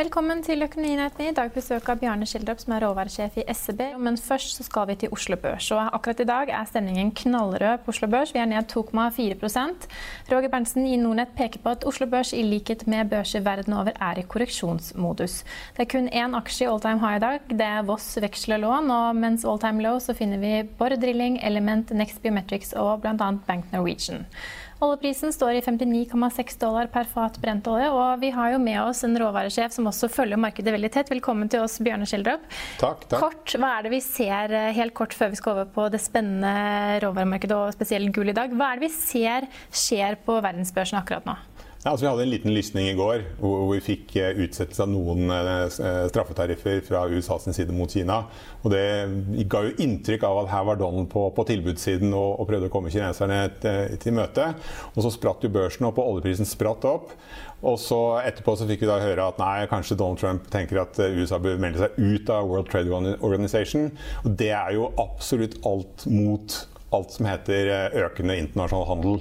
Velkommen til Økonominyhetene. I dag besøk av Bjarne Schjelderup, som er råvaresjef i SEB. Men først så skal vi til Oslo Børs. Og akkurat i dag er stemningen knallrød på Oslo Børs. Vi er ned 2,4% Roger Berntsen i Nordnett peker på at Oslo Børs i likhet med børser verden over er i korreksjonsmodus. Det er kun én aksje i all time high i dag. Det er Voss veksellån. Og mens all time low så finner vi Borr Drilling, Element, Next Biometrics og bl.a. Bank Norwegian. Oljeprisen står i 59,6 dollar per fat brent olje. Og vi har jo med oss en råvaresjef som også følger markedet veldig tett. Velkommen til oss, Bjørne Schjelderup. Takk, takk. Kort, hva er det vi ser eh, helt kort før vi skal over på det spennende råvaremarkedet og spesielt gull i dag? Hva er det vi ser skjer på verdensbørsen akkurat nå? Ja, altså vi hadde en liten lysning i går hvor vi fikk eh, utsettelse av noen eh, eh, straffetariffer fra USAs side mot Kina. Og Det ga jo inntrykk av at her var Donald på, på tilbudssiden og, og, prøvde å komme kineserne til, til møte. Og så spratt jo børsen opp, og oljeprisen spratt opp. Og så etterpå så fikk vi da høre at nei, kanskje Donald Trump tenker at USA bør melde seg ut av World Trade Organization. Og det er jo absolutt alt mot alt som heter økende internasjonal handel.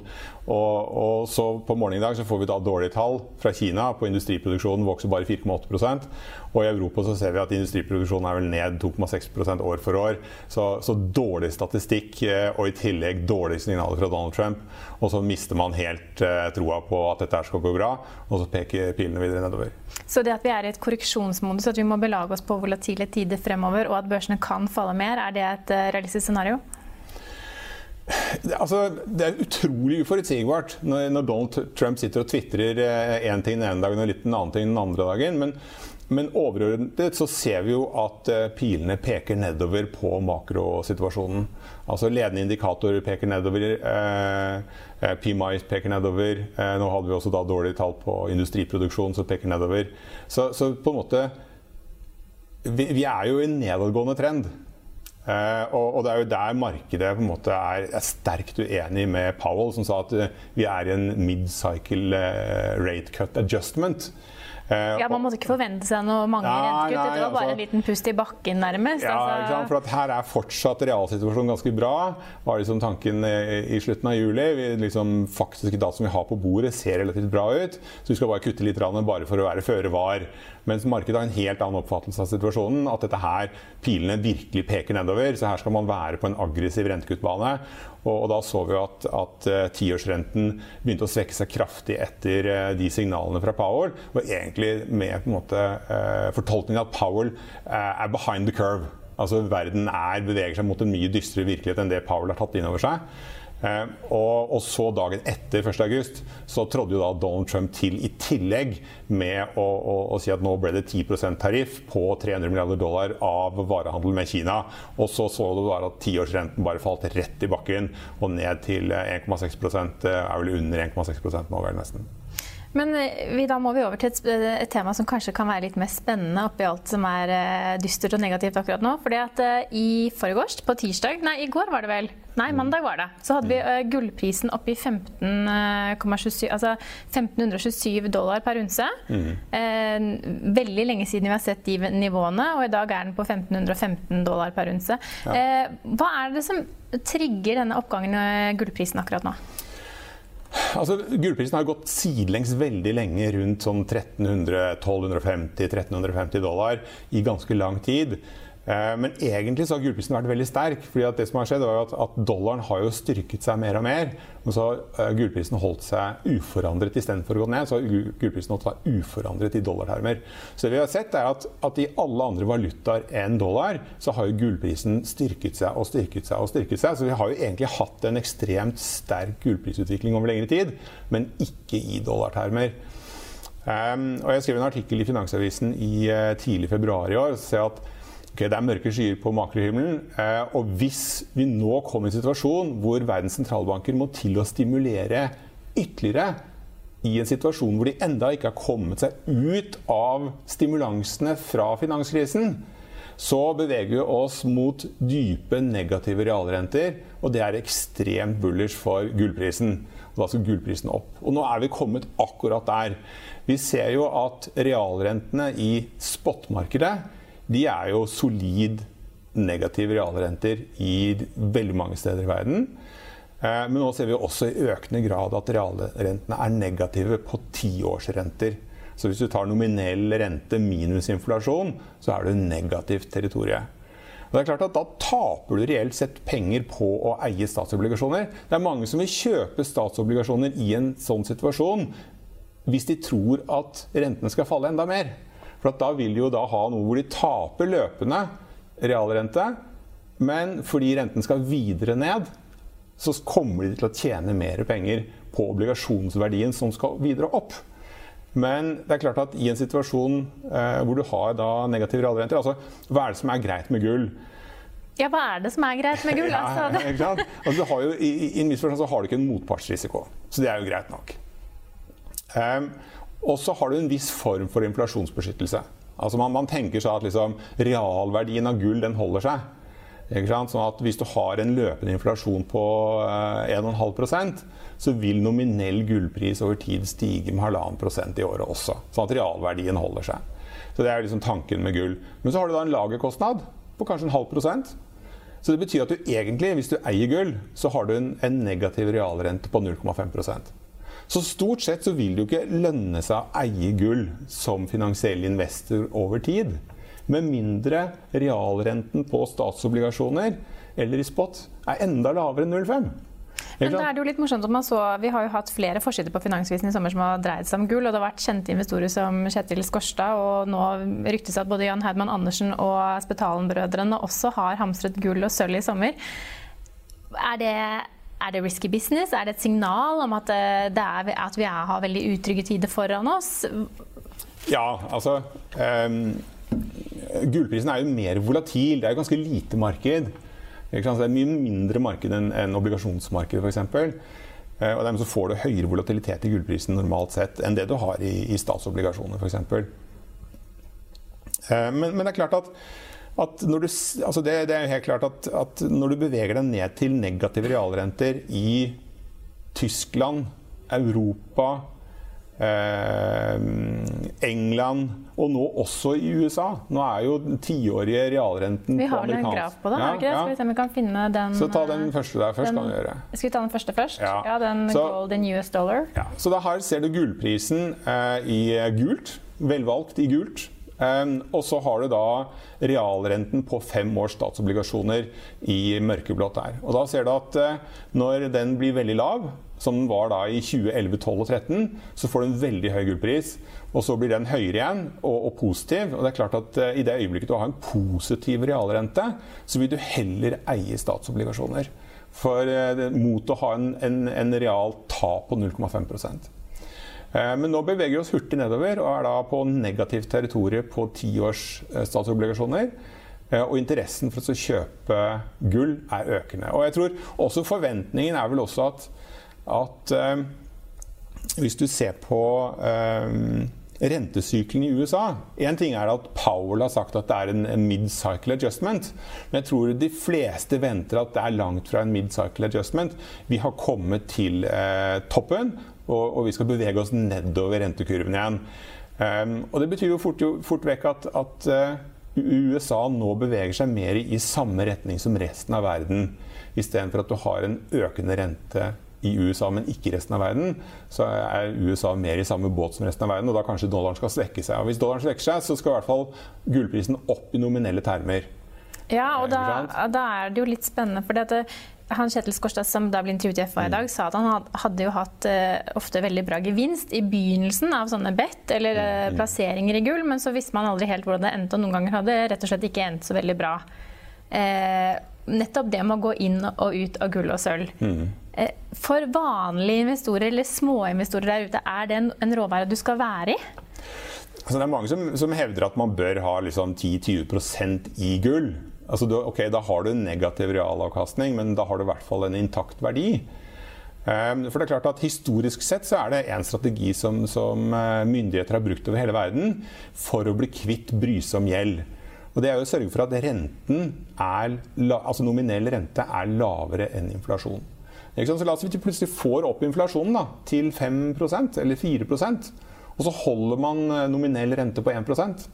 Og, og, så På morgenen i dag så får vi da dårlige tall fra Kina. på Industriproduksjonen vokser bare 4,8% Og i Europa så ser vi at industriproduksjonen er vel ned 2,6% år for år. Så, så, dårlig statistikk eh, og i tillegg dårlige signaler fra Donald Trump. Og så mister man helt eh, troa på at dette skal gå bra, og så peker pilene videre nedover. Så det at vi er i et korreksjonsmodus, at vi må belage oss på volatile tider fremover, og at børsene kan falle mer, er det et eh, realistisk scenario? Altså, det er utrolig uforutsigbart når, når, Donald Trump sitter og tvitrer én eh, ting den ene dagen og litt den annen ting den andre dagen. Men, men overordnet så ser vi jo at uh, pilene peker nedover på makrosituasjonen. Altså Ledende indikatorer peker nedover. Eh, uh, PMI peker nedover. nå hadde vi også da dårlige tall på industriproduksjon som peker nedover. Så, så på en måte vi, vi er jo i en nedadgående trend. Uh, og, og, det er jo der markedet på en måte er, er, sterkt uenig med Powell, som sa at uh, vi er i en mid-cycle uh, rate cut adjustment. Ja, Man måtte ikke forvente seg noe mange rentekutt. Det var bare altså, en liten pust i bakken, nærmest. Ja, altså. for her er fortsatt realsituasjonen ganske bra. var liksom tanken i slutten av juli. Vi, liksom, faktiske data som vi har på bordet, ser relativt bra ut. Så vi skal bare kutte litt bare for å være føre var. Mens markedet har en helt annen oppfattelse av situasjonen. At dette her, pilene virkelig peker nedover. Så her skal man være på en aggressiv rentekuttbane. Og, da så vi at, at uh, tiårsrenten begynte å svekke seg kraftig etter uh, de signalene fra Powell. Og egentlig med på en måte uh, fortolkningen at Powell er behind the curve. Altså Verden er, beveger seg mot en mye dystrere virkelighet enn det Powell har tatt inn over seg. Eh, og, og, så dagen etter 1.8 så trådde jo da Donald Trump til i tillegg med å, å, å si at nå ble det 10% tariff på 300 milliarder dollar av varehandel med Kina. Og så så du bare at tiårsrenten bare falt rett i bakken og ned til 1,6 eh, er vel under 1,6 nå, vel nesten. Men eh, vi, da må vi over til et, et, tema som kanskje kan være litt mer spennende oppi alt som er uh, dystert og negativt akkurat nå. Fordi at uh, i forgårs, på tirsdag, nei i går var det vel, nei mandag var det, så hadde vi uh, gullprisen oppe i 15,27 altså 1527 dollar per unse. Mm. veldig lenge siden vi har sett de nivåene, og i dag er den på 1515 dollar per unse. Ja. hva er det som trigger denne oppgangen i gullprisen akkurat nå? Altså, Gullprisen har gått sidelengs veldig lenge, rundt sånn 1300, 1250-1350 dollar i ganske lang tid. Eh, men egentlig så har gullprisen vært veldig sterk. fordi det som har skjedd var at, at, Dollaren har jo styrket seg mer og mer. Og så har gullprisen holdt seg uforandret istedenfor å gå ned. Så har gullprisen holdt seg uforandret i dollartermer. Så det vi har sett er at, at i alle andre valutaer enn dollar, så har jo gullprisen styrket seg og styrket seg og styrket seg. Så vi har jo egentlig hatt en ekstremt sterk gullprisutvikling over lengre tid, men ikke i dollartermer. Um, og jeg skrev en artikkel i Finansavisen i uh, tidlig februar i år. så ser jeg at det er mørke skyer på makrohimmelen. Eh, og hvis vi nå kommer i en situasjon hvor verdens sentralbanker må til å stimulere ytterligere i en situasjon hvor de enda ikke har kommet seg ut av stimulansene fra finanskrisen, så beveger vi oss mot dype negative realrenter. Og det er ekstremt bullish for gullprisen. Og da skal gullprisen opp. Og nå er vi kommet akkurat der. Vi ser jo at realrentene i spotmarkedet de er jo solid negative realrenter i veldig mange steder i verden. Eh, men nå ser vi også i økende grad at realrentene er negative på tiårsrenter. Så hvis du tar nominell rente minus inflasjon, så er du negativt territorium. Det er klart at Da taper du reelt sett penger på å eie statsobligasjoner. Det er mange som vil kjøpe statsobligasjoner i en sånn situasjon hvis de tror at rentene skal falle enda mer. For da vil de jo da ha noe hvor de taper løpende realrente, men fordi renten skal videre ned, så kommer de til å tjene mer penger på obligasjonsverdien som skal videre opp. Men det er klart at i en situasjon eh, hvor du har da negative realrenter altså Hva er det som er greit med gull? Ja, hva er det som er greit med gull? Altså, ja, ikke sant? Altså, du har jo, i, I en viss forstand så har du ikke en motpartsrisiko, så det er jo greit nok. Um, og så har du en viss form for inflasjonsbeskyttelse. Altså man, man tenker seg at liksom, realverdien av gull den holder seg. Sånn at Hvis du har en løpende inflasjon på eh, 1,5% så vil nominell gullpris over tid stige med halvannen prosent i året også. Sånn at realverdien holder seg. Så Det er liksom tanken med gull. Men så har du da en lagerkostnad på kanskje en halv prosent. Så det betyr at du egentlig, hvis du eier gull, så har du en, en negativ realrente på 0,5 så stort sett så vil det jo ikke lønne seg å eie gull som finansiell investor over tid. Med mindre realrenten på statsobligasjoner eller i spot er enda lavere enn 0,5. Men da er det jo litt morsomt at man så, Vi har jo hatt flere forsider på Finansvisen i sommer som har dreid seg om gull. og Det har vært kjente investorer som Kjetil Skorstad, og nå ryktes det at både Jan Heidmann Andersen og Spetalen-brødrene også har hamstret gull og sølv i sommer. Er det er det risky business? Er det et signal om at, eh, er, at vi er, har veldig utrygge tider foran oss? Ja, altså um, Gullprisen er jo mer volatil. Det er jo ganske lite marked. Det er mye mindre marked enn en obligasjonsmarkedet f.eks. Uh, og dermed så får du høyere volatilitet i gullprisen normalt sett enn det du har i, i statsobligasjoner f.eks. Uh, men, men det er klart at at du, altså det, det, er helt klart at, at, når du beveger deg ned til negative realrenter i Tyskland, Europa, eh, England og nå også i USA Nå er jo den tiårige realrenten på amerikansk Vi har en graf på det? Ja, ja. Skal vi se om vi kan finne den Så ta den første der først. Den, kan du gjøre. Skal vi ta den første først? Ja, ja den så, golden US dollar. Ja. Så da her ser du gullprisen eh, i gult. Velvalgt i gult. Um, og så har du da realrenten på fem års statsobligasjoner i mørkeblått der. Og da ser du at uh, når den blir veldig lav, som den var da i 2011, 12 og 13, så får du en veldig høy gullpris. Og så blir den høyere igjen, og, og positiv. Og det er klart at uh, i det øyeblikket du har en positiv realrente, så vil du heller eie statsobligasjoner. For uh, mot å ha en, en, en real tap på 0,5 Eh, men nå beveger vi oss hurtig nedover og er da på negativt territorium på tiårs eh, statsobligasjoner. Eh, og interessen for å kjøpe gull er økende. Og jeg tror også forventningen er vel også at, at hvis du ser på rentesykelen i USA Én ting er at Powell har sagt at det er en mid-cycle adjustment. Men jeg tror de fleste venter at det er langt fra en mid-cycle adjustment. Vi har kommet til eh, toppen, og, og, vi skal bevege oss nedover rentekurven igjen. Um, og Det betyr jo fort, jo, fort vekk at, at uh, USA nå beveger seg mer i samme retning som resten av verden. Istedenfor at du har en økende rente i USA, men ikke i resten av verden, så er USA mer i samme båt som resten av verden, og da kanskje dollaren skal svekke seg. Og hvis dollaren svekker seg, så skal i hvert fall gullprisen opp i nominelle termer. Ja, og da, da er det jo litt spennende. for det, han Kjetil Skorstad som da ble intervjuet i FA i dag, sa at han hadde jo hatt uh, ofte veldig bra gevinst i begynnelsen av sånne bet eller uh, plasseringer i gull, men så visste man aldri helt hvordan det endte, og noen ganger hadde det rett og slett ikke endt så veldig bra. Uh, nettopp det med å gå inn og ut av gull og sølv. Mm. For vanlige investorer eller småinvestorer der ute, er det en, en råvare du skal være i? Altså, det er mange som, som, hevder at man bør ha liksom 10-20% i gull. Altså, du, ok, Da har du en negativ realavkastning, men da har du i hvert fall en intakt verdi. Um, for det er klart at Historisk sett så er det en strategi som, som uh, myndigheter har brukt over hele verden for å bli kvitt brysom gjeld. Og Det er jo å sørge for at renten er, altså nominell rente er lavere enn inflasjon. Så La oss vi plutselig får opp inflasjonen da, til 5% eller 4% og så holder man uh, nominell rente på 1%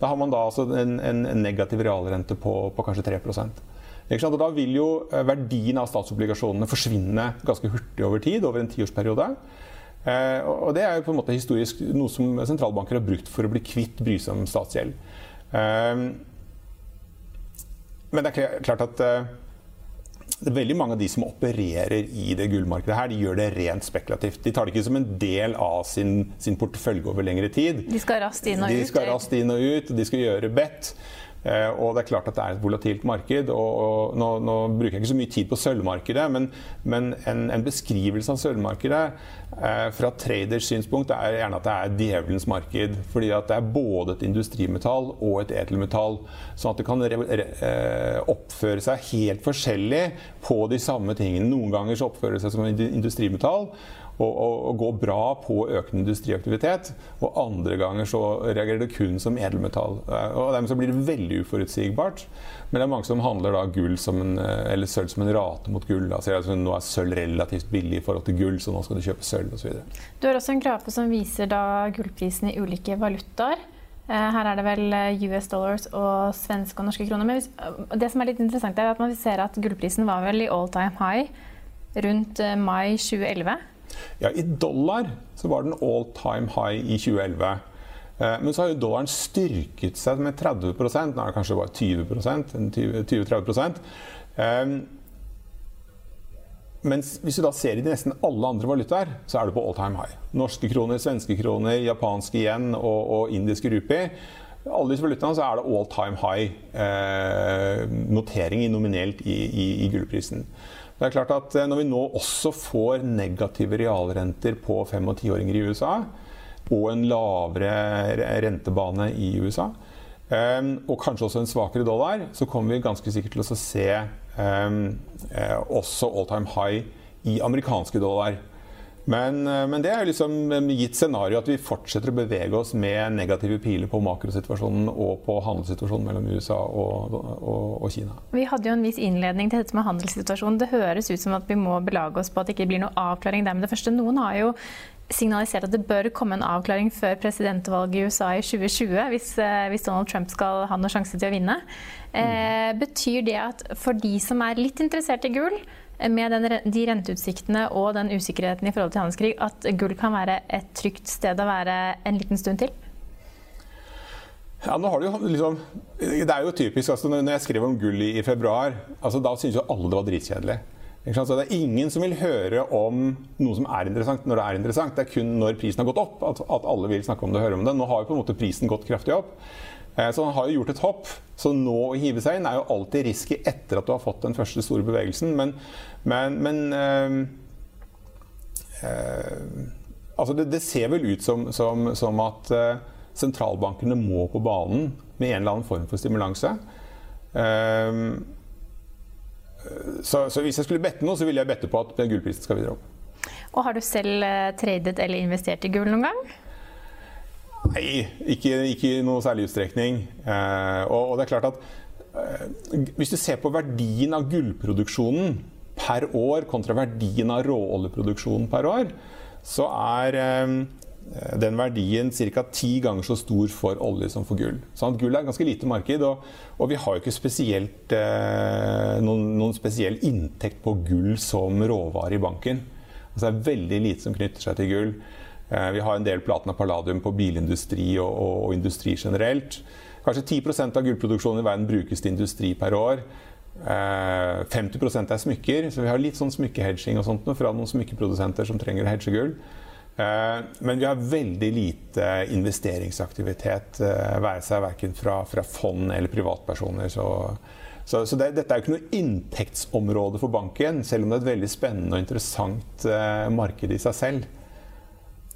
da har man da altså en, en, negativ realrente på, på kanskje 3% og Da vil jo eh, verdien av statsobligasjonene forsvinne ganske hurtig over tid, over en tiårsperiode. Eh, og Det er jo på en måte historisk noe som sentralbanker har brukt for å bli kvitt brysom statsgjeld. Eh, men det er klart at det er veldig mange av de som opererer i det gullmarkedet her, de gjør det rent spekulativt. De tar det ikke som en del av sin, sin portefølje over lengre tid. De skal raskt inn og ut? De skal raskt inn og ut, og de skal gjøre bedt. Eh, og det er klart at det er et volatilt marked. og, nå, nå, bruker jeg ikke så mye tid på sølvmarkedet, men, men en, en, beskrivelse av sølvmarkedet eh, fra traders synspunkt er gjerne at det er djevelens marked. fordi at det er både et industrimetall og et edelmetall. Sånn at det kan re, re, eh, oppføre seg helt forskjellig på de samme tingene. Noen ganger så oppfører det seg som industrimetall og, og, og gå bra på økende industriaktivitet. Og andre ganger så reagerer det kun som edelmetall. Eh, og Dermed så blir det veldig uforutsigbart. Men det er mange som handler da gull som en, eh, eller sølv som en rate mot gull. Da. Altså, nå er sølv relativt billig i forhold til gull, så nå skal du kjøpe sølv osv. Du har også en grafe som viser da gullprisen i ulike valutaer. Eh, her er det vel US dollars og svenske og norske kroner. Men det som er litt interessant er at man ser at gullprisen var vel i all time high rundt mai 2011. Ja, I dollar så var den all time high i 2011. Eh, men så har jo dollaren styrket seg med 30 Nå er det kanskje bare 20 20-30 ehm, Mens hvis du da ser i de nesten alle andre valutaer, så er det på all time high. Norske kroner, svenske kroner, japanske yen og, og indiske rupi. Alle disse valutaene så er det all time high eh, notering nominelt i, i, i gullprisen. Det er klart at eh, Når vi nå også får negative realrenter på fem- og tiåringer i USA, og en lavere rentebane i USA, eh, og kanskje også en svakere dollar, så kommer vi ganske sikkert til å se um, også all time high i amerikanske dollar. Men, eh, men, det er jo liksom gitt scenario at vi fortsetter å bevege oss med negative piler på makrosituasjonen og på handelssituasjonen mellom USA og, og, og, Kina. Vi hadde jo en viss innledning til dette med handelssituasjonen. Det høres ut som at vi må belage oss på at det ikke blir noen avklaring der med det første. Noen har jo signalisert at det bør komme en avklaring før presidentvalget i USA i 2020, hvis, eh, hvis Donald Trump skal ha noen sjanse til å vinne. Eh, betyr det at for de som er litt interessert i gull, med den, de renteutsiktene og den usikkerheten i forhold til handelskrig, at gull kan være et trygt sted å være en liten stund til? Ja, det, jo, liksom, det er jo typisk. Altså, når jeg skrev om gull i, i februar, altså, da syntes jo alle det var dritkjedelig. Så det er ingen som vil høre om noe som er interessant når det er interessant. Det er kun når prisen har gått opp at, at alle vil snakke om det og høre om det. Nå har jo på en måte prisen gått kraftig opp. Eh, så han har jo gjort et hopp. Så nå å hive seg inn er jo alltid risky etter at du har fått den første store bevegelsen. Men, men, men øh, øh, Altså, det, det, ser vel ut som, som, som at øh, sentralbankene må på banen med en eller annen form for stimulanse. Uh, så, så, hvis jeg skulle bette noe, så ville jeg bette på at gullprisen skal videre opp. Og Har du selv tradet eller investert i gull noen gang? Nei, ikke, ikke i noe særlig utstrekning. Eh, og, og, det er klart at eh, hvis du ser på verdien av gullproduksjonen per år kontra verdien av råoljeproduksjonen per år, så er eh, den verdien ca. ti ganger så stor for olje som for gull. Sånn gull er et ganske lite marked, og, og vi har jo ikke spesielt, eh, noen, noen, spesiell inntekt på gull som råvare i banken. Altså, det er veldig lite som knytter seg til gull. Eh, vi har en del platina palladium på bilindustri og, og, og industri generelt. Kanskje 10% av gullproduksjonen i verden brukes til industri per år. 50 eh, er smykker, så vi har litt sånn smykkehedging fra noen smykkeprodusenter som trenger å hedge gull. Eh, men vi har veldig lite investeringsaktivitet, være seg verken fra, fra fond eller privatpersoner. Så, så, så det, dette er jo ikke noe inntektsområde for banken, selv om det er et veldig spennende og interessant marked i seg selv.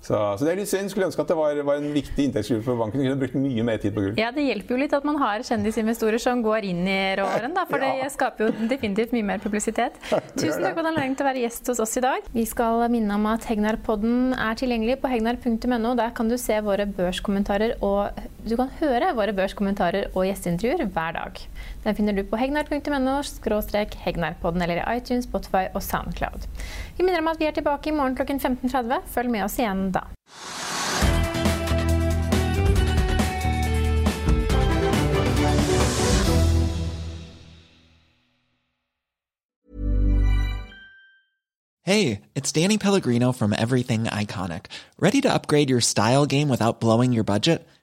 Så, så, det er litt synd. Skulle ønske at det var, var en viktig inntektskilde for banken. Kunne brukt mye mer tid på gull. Ja, Det hjelper jo litt at man har kjendisinvestorer som går inn i rååren, da, for ja. det skaper jo definitivt mye mer publisitet. Tusen takk for anledningen til å være gjest hos oss i dag. Vi skal minne om at Hegnar-podden er tilgjengelig på hegnar.no. Der kan du se våre børskommentarer og du kan høre våre børskommentarer og gjesteintervjuer hver dag. Den finner du på hegnar.no hegnarpodden eller i iTunes, Spotify og Soundcloud. Vi minner om at vi er tilbake i morgen klokken 15.30. Følg med oss igjen da. Hey, it's Danny Pellegrino from Everything Iconic. Ready to upgrade your style game without blowing your budget?